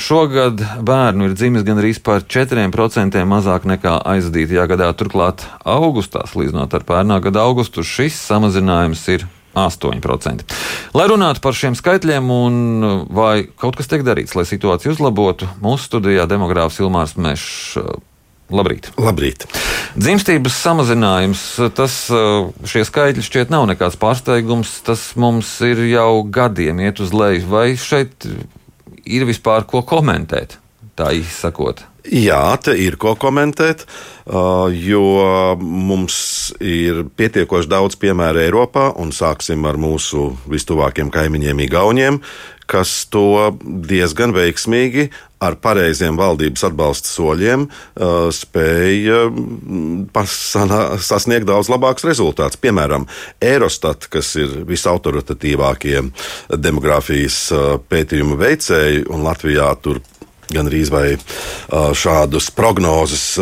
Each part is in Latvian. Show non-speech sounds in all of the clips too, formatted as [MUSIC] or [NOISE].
šogad bērnu ir dzimis gandrīz par 4% mazāk nekā aizdītajā gadā. Turklāt augustā, salīdzinot ar pērnā gada augustu, šis samazinājums ir 8%. Lai runātu par šiem skaitļiem un vai kaut kas tiek darīts, lai situāciju uzlabotu, mūsu studijā demogrāfs Ilmārs Mešs. Labrīt. Labrīt. Dzimstības samazinājums, tas šie skaitļi šķiet nav nekāds pārsteigums. Tas mums ir jau gadiem iet uz leju. Vai šeit ir vispār ko komentēt? Tā īsi sakot. Jā, te ir ko komentēt, jo mums ir pietiekoši daudz piemēru Eiropā, un sāksim ar mūsu vistuvākiem kaimiņiem, Igauniem, kas to diezgan veiksmīgi ar pareiziem valdības atbalsta soļiem spēja sasniegt daudz labākus rezultātus. Piemēram, Eurostat, kas ir visautoritatīvākie demogrāfijas pētījumu veicēji, un Latvijā tur gan arī šādas prognozes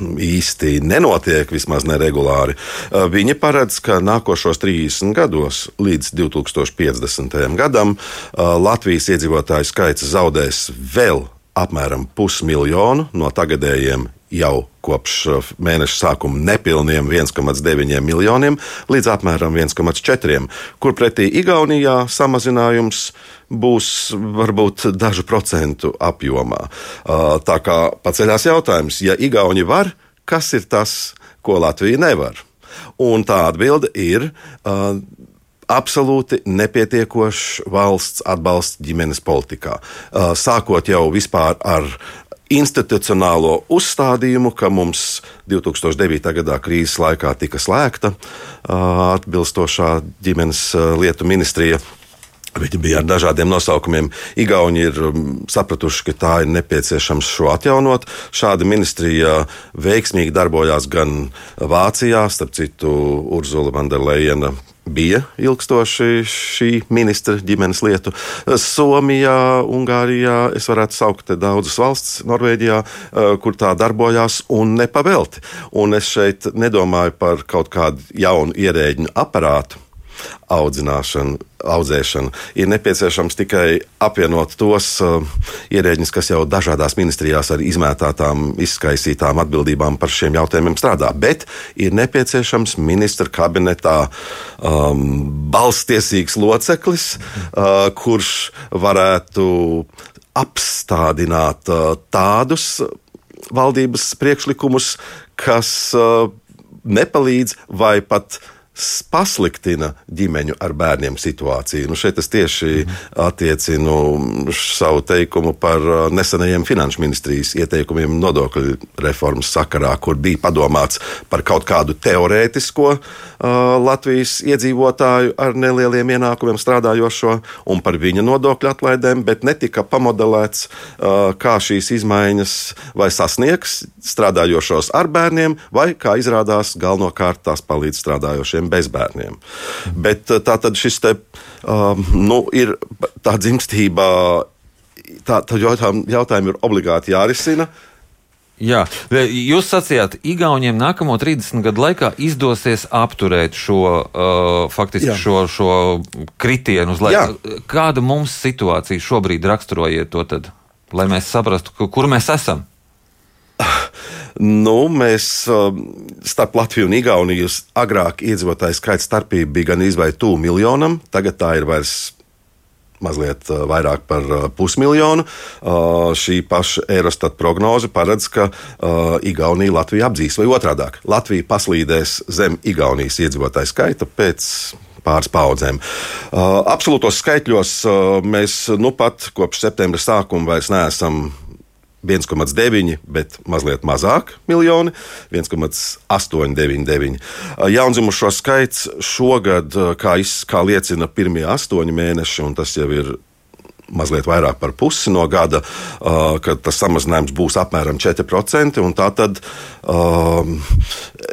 īsti nenotiek, vismaz neregulāri. Viņi paredz, ka nākošos 30 gados, līdz 2050. gadam, Latvijas iedzīvotāju skaits zaudēs vēl apmēram pusmiljonu no tagadējiem jau kopš uh, mēneša sākuma nepilniem 1,9 miljoniem līdz apmēram 1,4, kur pretī Igaunijā samazinājums būs varbūt dažu procentu apjomā. Uh, tā kā paceļās jautājums, ja Igauni var, kas ir tas, ko Latvija nevar? Un tā atbilde ir. Uh, absolūti nepietiekošs valsts atbalsts ģimenes politikā. Sākot jau vispār ar institucionālo uzstādījumu, ka mums 2009. gadā krīzes laikā tika slēgta atbilstošā ģimenes lietu ministrija. Viņi bija ar dažādiem nosaukumiem. Igauni ir sapratuši, ka tā ir nepieciešams šo atjaunot. Šāda ministrija veiksmīgi darbojās gan Vācijā, starp citu, Urzula Vanderleina bija ilgstoši šī ministra ģimenes lietu. Somijā, Ungārijā, es varētu saukt daudzas valsts, Norvēģijā, eh, kur tā darbojās un nepavelti. Un es šeit nedomāju par kaut kādu jaunu ierēģinu aparātu audzināšanu, audzēšanu. Ir nepieciešams tikai apvienot tos uh, ierēģus, kas jau dažādās ministrijās ar izmētātām, izskaisītām atbildībām par šiem jautājumiem strādā. Bet ir nepieciešams ministra kabinetā um, balstiesīgs loceklis, uh, kurš varētu apstādināt uh, tādus valdības priekšlikumus, kas uh, nepalīdz vai pat uh, pasliktina ģimeņu ar bērniem situāciju. Nu, šeit es tieši attiecinu savu teikumu par uh, nesenajiem finanšu ministrijas ieteikumiem nodokļu reformas sakarā, kur bija padomāts par kaut kādu teorētisko uh, Latvijas iedzīvotāju ar nelieliem ienākumiem strādājošo un par viņa nodokļu atlaidēm, bet netika pamodelēts, uh, kā šīs izmaiņas vai sasniegs strādājošos ar bērniem, vai kā izrādās galvenokārt tās palīdz strādājošiem bērniem bez bērniem. Bet eh, tā tad šis te, um, nu, ir tā dzimstība, tā, tā jautājumi, jautājumi ir obligāti jārisina. Jā, jūs sacījāt, Igauniem nākamo 30 gadu laikā izdosies apturēt šo, uh, faktiski Jā. šo, šo kritienu uz leju. Kāda mums situācija šobrīd raksturojiet to tad, lai mēs saprastu, kur mēs esam? Nu, mēs um, starp Latviju un Igauniju agrāk iedzīvotāju skaits starpība bija gan izvai tuvu miljonam, tagad tā ir vairs mazliet uh, vairāk par uh, pusmiljonu. Uh, šī paša Eurostat prognoze paredz, ka Igaunija Latviju apdzīs, vai otrādi - Latvija paslīdēs zem Igaunijas iedzīvotāju skaita pēc pāris paudzēm. Absolūtos skaitļos mēs nu pat kopš septembra sākuma vairs neesam 1,9, bet mazliet mazāk miljoni - 1,899. Jaundzimušo skaits šogad, kā, iz, kā liecina pirmie astoņi mēneši, un tas jau ir mazliet vairāk par pusi no gada, uh, kad tas samazinājums būs apmēram 4%. Tātad um,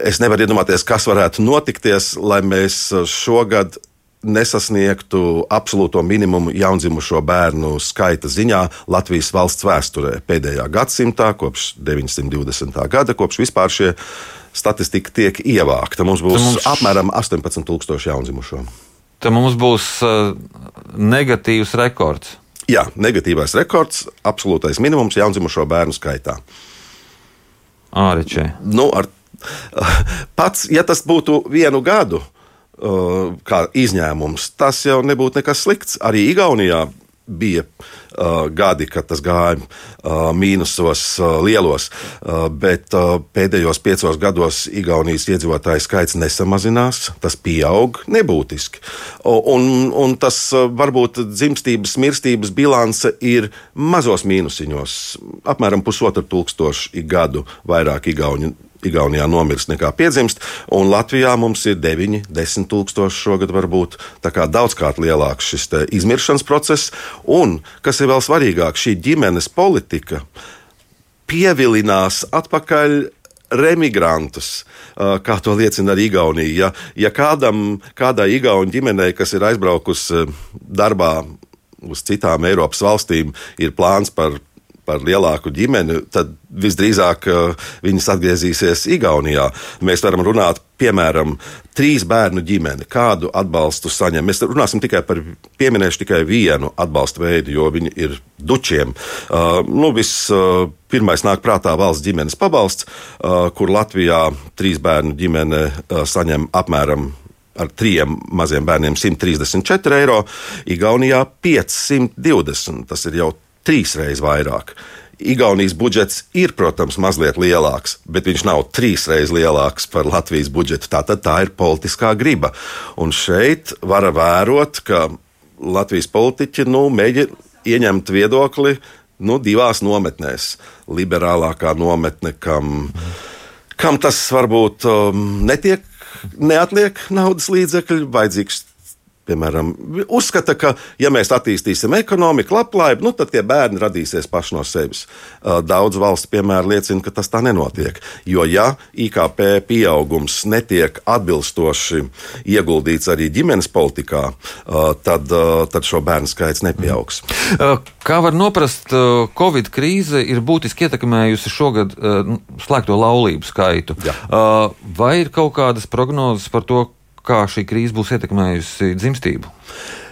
es nevaru iedomāties, kas varētu notikties, lai mēs šogad nesasniegtu absolūto minimumu jaundzimušo bērnu skaita ziņā Latvijas valsts vēsturē pēdējā gadsimtā, kopš 920. gada, kopš vispār šie statistika tiek ievākta. Mums būs mums... apmēram 18,000 jaundzimušo. Tad mums būs uh, negatīvs rekords. Jā, negatīvais rekords, absolūtais minimums jaundzimušo bērnu skaitā. Ārečē. Nu, ar, [LAUGHS] pats, ja tas būtu vienu gadu, uh, kā izņēmums, tas jau nebūtu nekas slikts. Arī Igaunijā bija uh, gadi, kad tas gāja uh, mīnusos uh, lielos, uh, bet uh, pēdējos piecos gados Igaunijas iedzīvotāju skaits nesamazinās, tas pieaug nebūtiski. Un, un tas uh, varbūt dzimstības, mirstības bilance ir mazos mīnusiņos, apmēram pusotru tūkstošu gadu vairāk Igauni Igaunijā nomirst nekā piedzimst, un Latvijā mums ir 9, 10 tūkstoši šogad varbūt daudzkārt lielāks šis izmiršanas process, un, kas ir vēl svarīgāk, šī ģimenes politika pievilinās atpakaļ remigrantus, kā to liecina arī Igaunija. Ja, ja kādam, kādai Igaunijas ģimenei, kas ir aizbraukusi darbā uz citām Eiropas valstīm, ir plāns par par lielāku ģimeni, tad visdrīzāk uh, viņas atgriezīsies Igaunijā. Mēs varam runāt, piemēram, trīs bērnu ģimeni, kādu atbalstu saņem. Mēs runāsim tikai par, pieminēšu tikai vienu atbalstu veidu, jo viņi ir dučiem. Uh, nu, vis, uh, pirmais nāk prātā valsts ģimenes pabalsts, uh, kur Latvijā trīs bērnu ģimene uh, saņem apmēram ar trim maziem bērniem 134 eiro, Igaunijā 520. Tas ir jau trīs reizes vairāk. Igaunijas budžets ir, protams, mazliet lielāks, bet viņš nav trīs reizes lielāks par Latvijas budžetu. Tātad tā ir politiskā griba. Un šeit var vērot, ka Latvijas politiķi nu, mēģina ieņemt viedokli nu, divās nometnēs. Liberālākā nometne, kam, kam tas varbūt um, netiek, neatliek naudas līdzekļu, vajadzīgs Piemēram, uzskata, ka, ja mēs attīstīsim ekonomiku, labklājību, nu, tad tie bērni radīsies paši no sevis. Daudz valstu piemēri liecina, ka tas tā nenotiek. Jo, ja IKP pieaugums netiek atbilstoši ieguldīts arī ģimenes politikā, tad, tad šo bērnu skaits nepieaugs. Kā var noprast, Covid krīze ir būtiski ietekmējusi šogad slēgto laulību skaitu. Jā. Vai ir kaut kādas prognozes par to, kā šī krīze būs ietekmējusi dzimstību?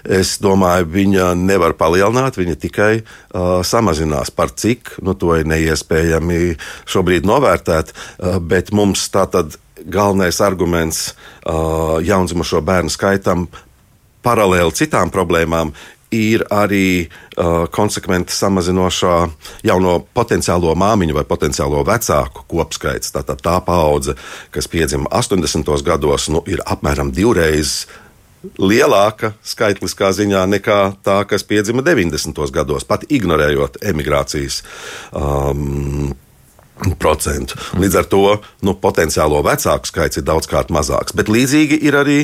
Es domāju, viņa nevar palielināt, viņa tikai uh, samazinās. Par cik, nu, to ir neiespējami šobrīd novērtēt, uh, bet mums tātad galvenais arguments uh, jaundzimušo bērnu skaitam paralēli citām problēmām ir arī uh, konsekventi samazinošā jauno potenciālo māmiņu vai potenciālo vecāku kopskaits. Tātad tā paudze, kas piedzima 80. gados, nu, ir apmēram divreiz lielāka skaitliskā ziņā nekā tā, kas piedzima 90. gados, pat ignorējot emigrācijas. Um, procentu. Līdz ar to nu, potenciālo vecāku skaits ir daudzkārt mazāks. Bet līdzīgi ir arī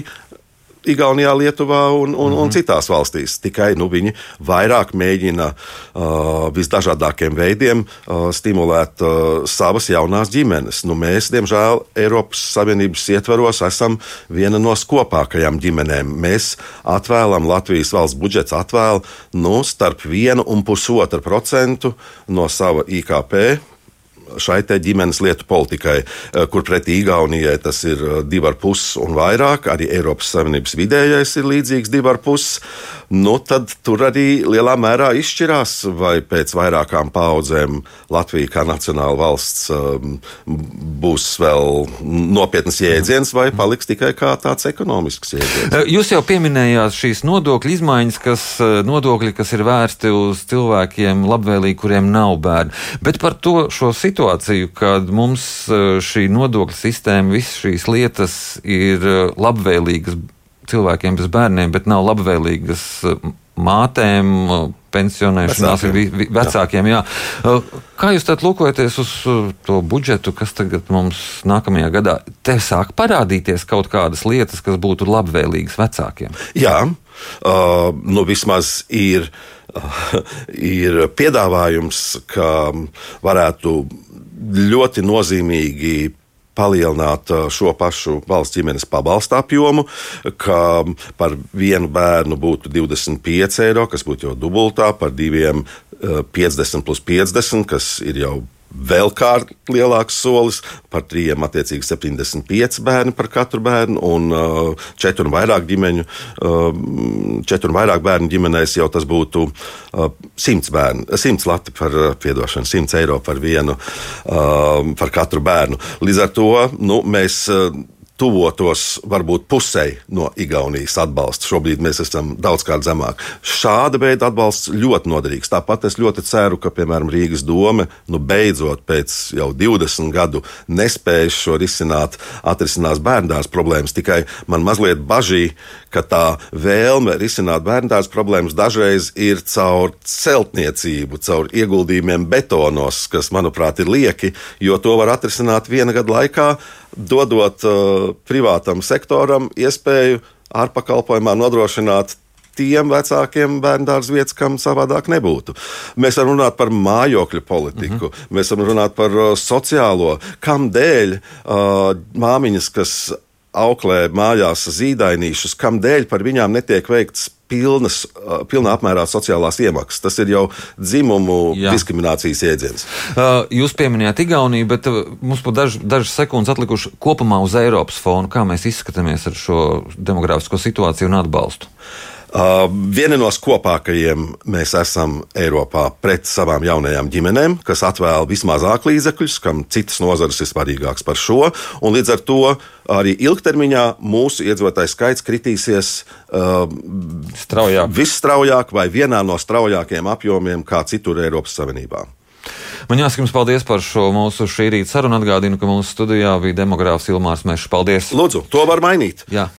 Igaunijā, Lietuvā un, un, mm un mhm. citās valstīs. Tikai nu, viņi vairāk mēģina uh, visdažādākiem veidiem uh, stimulēt uh, savas jaunās ģimenes. Nu, mēs, diemžēl, Eiropas Savienības ietvaros esam viena no skopākajām ģimenēm. Mēs atvēlam, Latvijas valsts budžets atvēl nu, starp 1 un 1,5% no sava IKP šai ģimenes lietu politikai, eh, kur pretī Igaunijai tas ir 2,5 eh, un vairāk, arī Eiropas Savienības vidējais ir līdzīgs 2,5. Nu, tad tur arī lielā mērā izšķirās, vai pēc vairākām paudzēm Latvija kā nacionāla valsts um, būs vēl nopietnas jēdziens, vai paliks tikai kā tāds ekonomisks jēdziens. Jūs jau pieminējāt šīs nodokļu izmaiņas, kas nodokļi, kas ir vērsti uz cilvēkiem labvēlīgi, kuriem nav bērni. Bet par to šo situāciju situāciju, kad mums e, šī nodokļu sistēma, visas šīs lietas ir e, labvēlīgas cilvēkiem bez bērniem, bet nav labvēlīgas e, mātēm, pensionēšanās, vecākiem. vecākiem jā. Kā jūs tad lūkojaties uz to budžetu, kas tagad mums nākamajā gadā? Te sāk parādīties kaut kādas lietas, kas būtu labvēlīgas vecākiem. Jā, uh, nu vismaz ir. Uh, [LAUGHS] ir piedāvājums, ka varētu ļoti nozīmīgi palielināt uh, šo pašu valsts ģimenes pabalstu apjomu, ka par vienu bērnu būtu 25 eiro, kas būtu jau dubultā, par diviem 50 uh, plus 50, kas ir jau vēl kārt lielāks solis, par trījiem attiecīgi 75 bērni par katru bērnu, un uh, četru un vairāk ģimeņu, uh, četru un vairāk bērnu ģimenēs jau tas būtu uh, 100 bērnu, 100 lati par, uh, piedošanu, 100 eiro par vienu, uh, par katru bērnu. Līdz ar to nu, mēs. Tuvotos varbūt pusei no Igaunijas atbalsta. Šobrīd mēs esam daudzkārt zemāk. Šāda veida atbalsts ļoti noderīgs. Tāpat es ļoti ceru, ka, piemēram, Rīgas doma nu, beidzot pēc jau 20 gadu nespējas šo risināt, atrisinās bērndārs problēmas. Tikai man mazliet bažī, ka tā vēlme risināt bērndārs problēmas dažreiz ir caur celtniecību, caur ieguldījumiem betonos, kas, manuprāt, ir lieki, jo to var atrisināt viena gada laikā dodot uh, privātam sektoram iespēju ārpakalpojumā nodrošināt tiem vecākiem bērnu dārza vietas, kam savādāk nebūtu. Mēs varam runāt par mājokļu politiku, mm -hmm. mēs varam runāt par uh, sociālo, kam dēļ uh, māmiņas, kas auklē mājās zīdainīšus, kam dēļ par viņām netiek veikts pilnas, pilnā apmērā sociālās iemaksas. Tas ir jau dzimumu Jā. diskriminācijas jēdziens. Jūs pieminējāt Igauniju, bet mums pat daž, dažas sekundes atlikušas kopumā uz Eiropas fonu. Kā mēs izskatāmies ar šo demogrāfisko situāciju un atbalstu? Uh, viena no skopākajiem mēs esam Eiropā pret savām jaunajām ģimenēm, kas atvēl vismazāk līdzekļus, kam citas nozares ir svarīgākas par šo. Līdz ar to arī ilgtermiņā mūsu iedzīvotāju skaits kritīsies uh, straujāk. visstraujāk vai vienā no straujākajiem apjomiem kā citur Eiropas Savienībā. Man jāsaka jums paldies par šo mūsu šī rīta sarunu. Atgādinu, ka mūsu studijā bija demogrāfs Ilmārs Mešs. Paldies! Lūdzu, to var mainīt. Jā.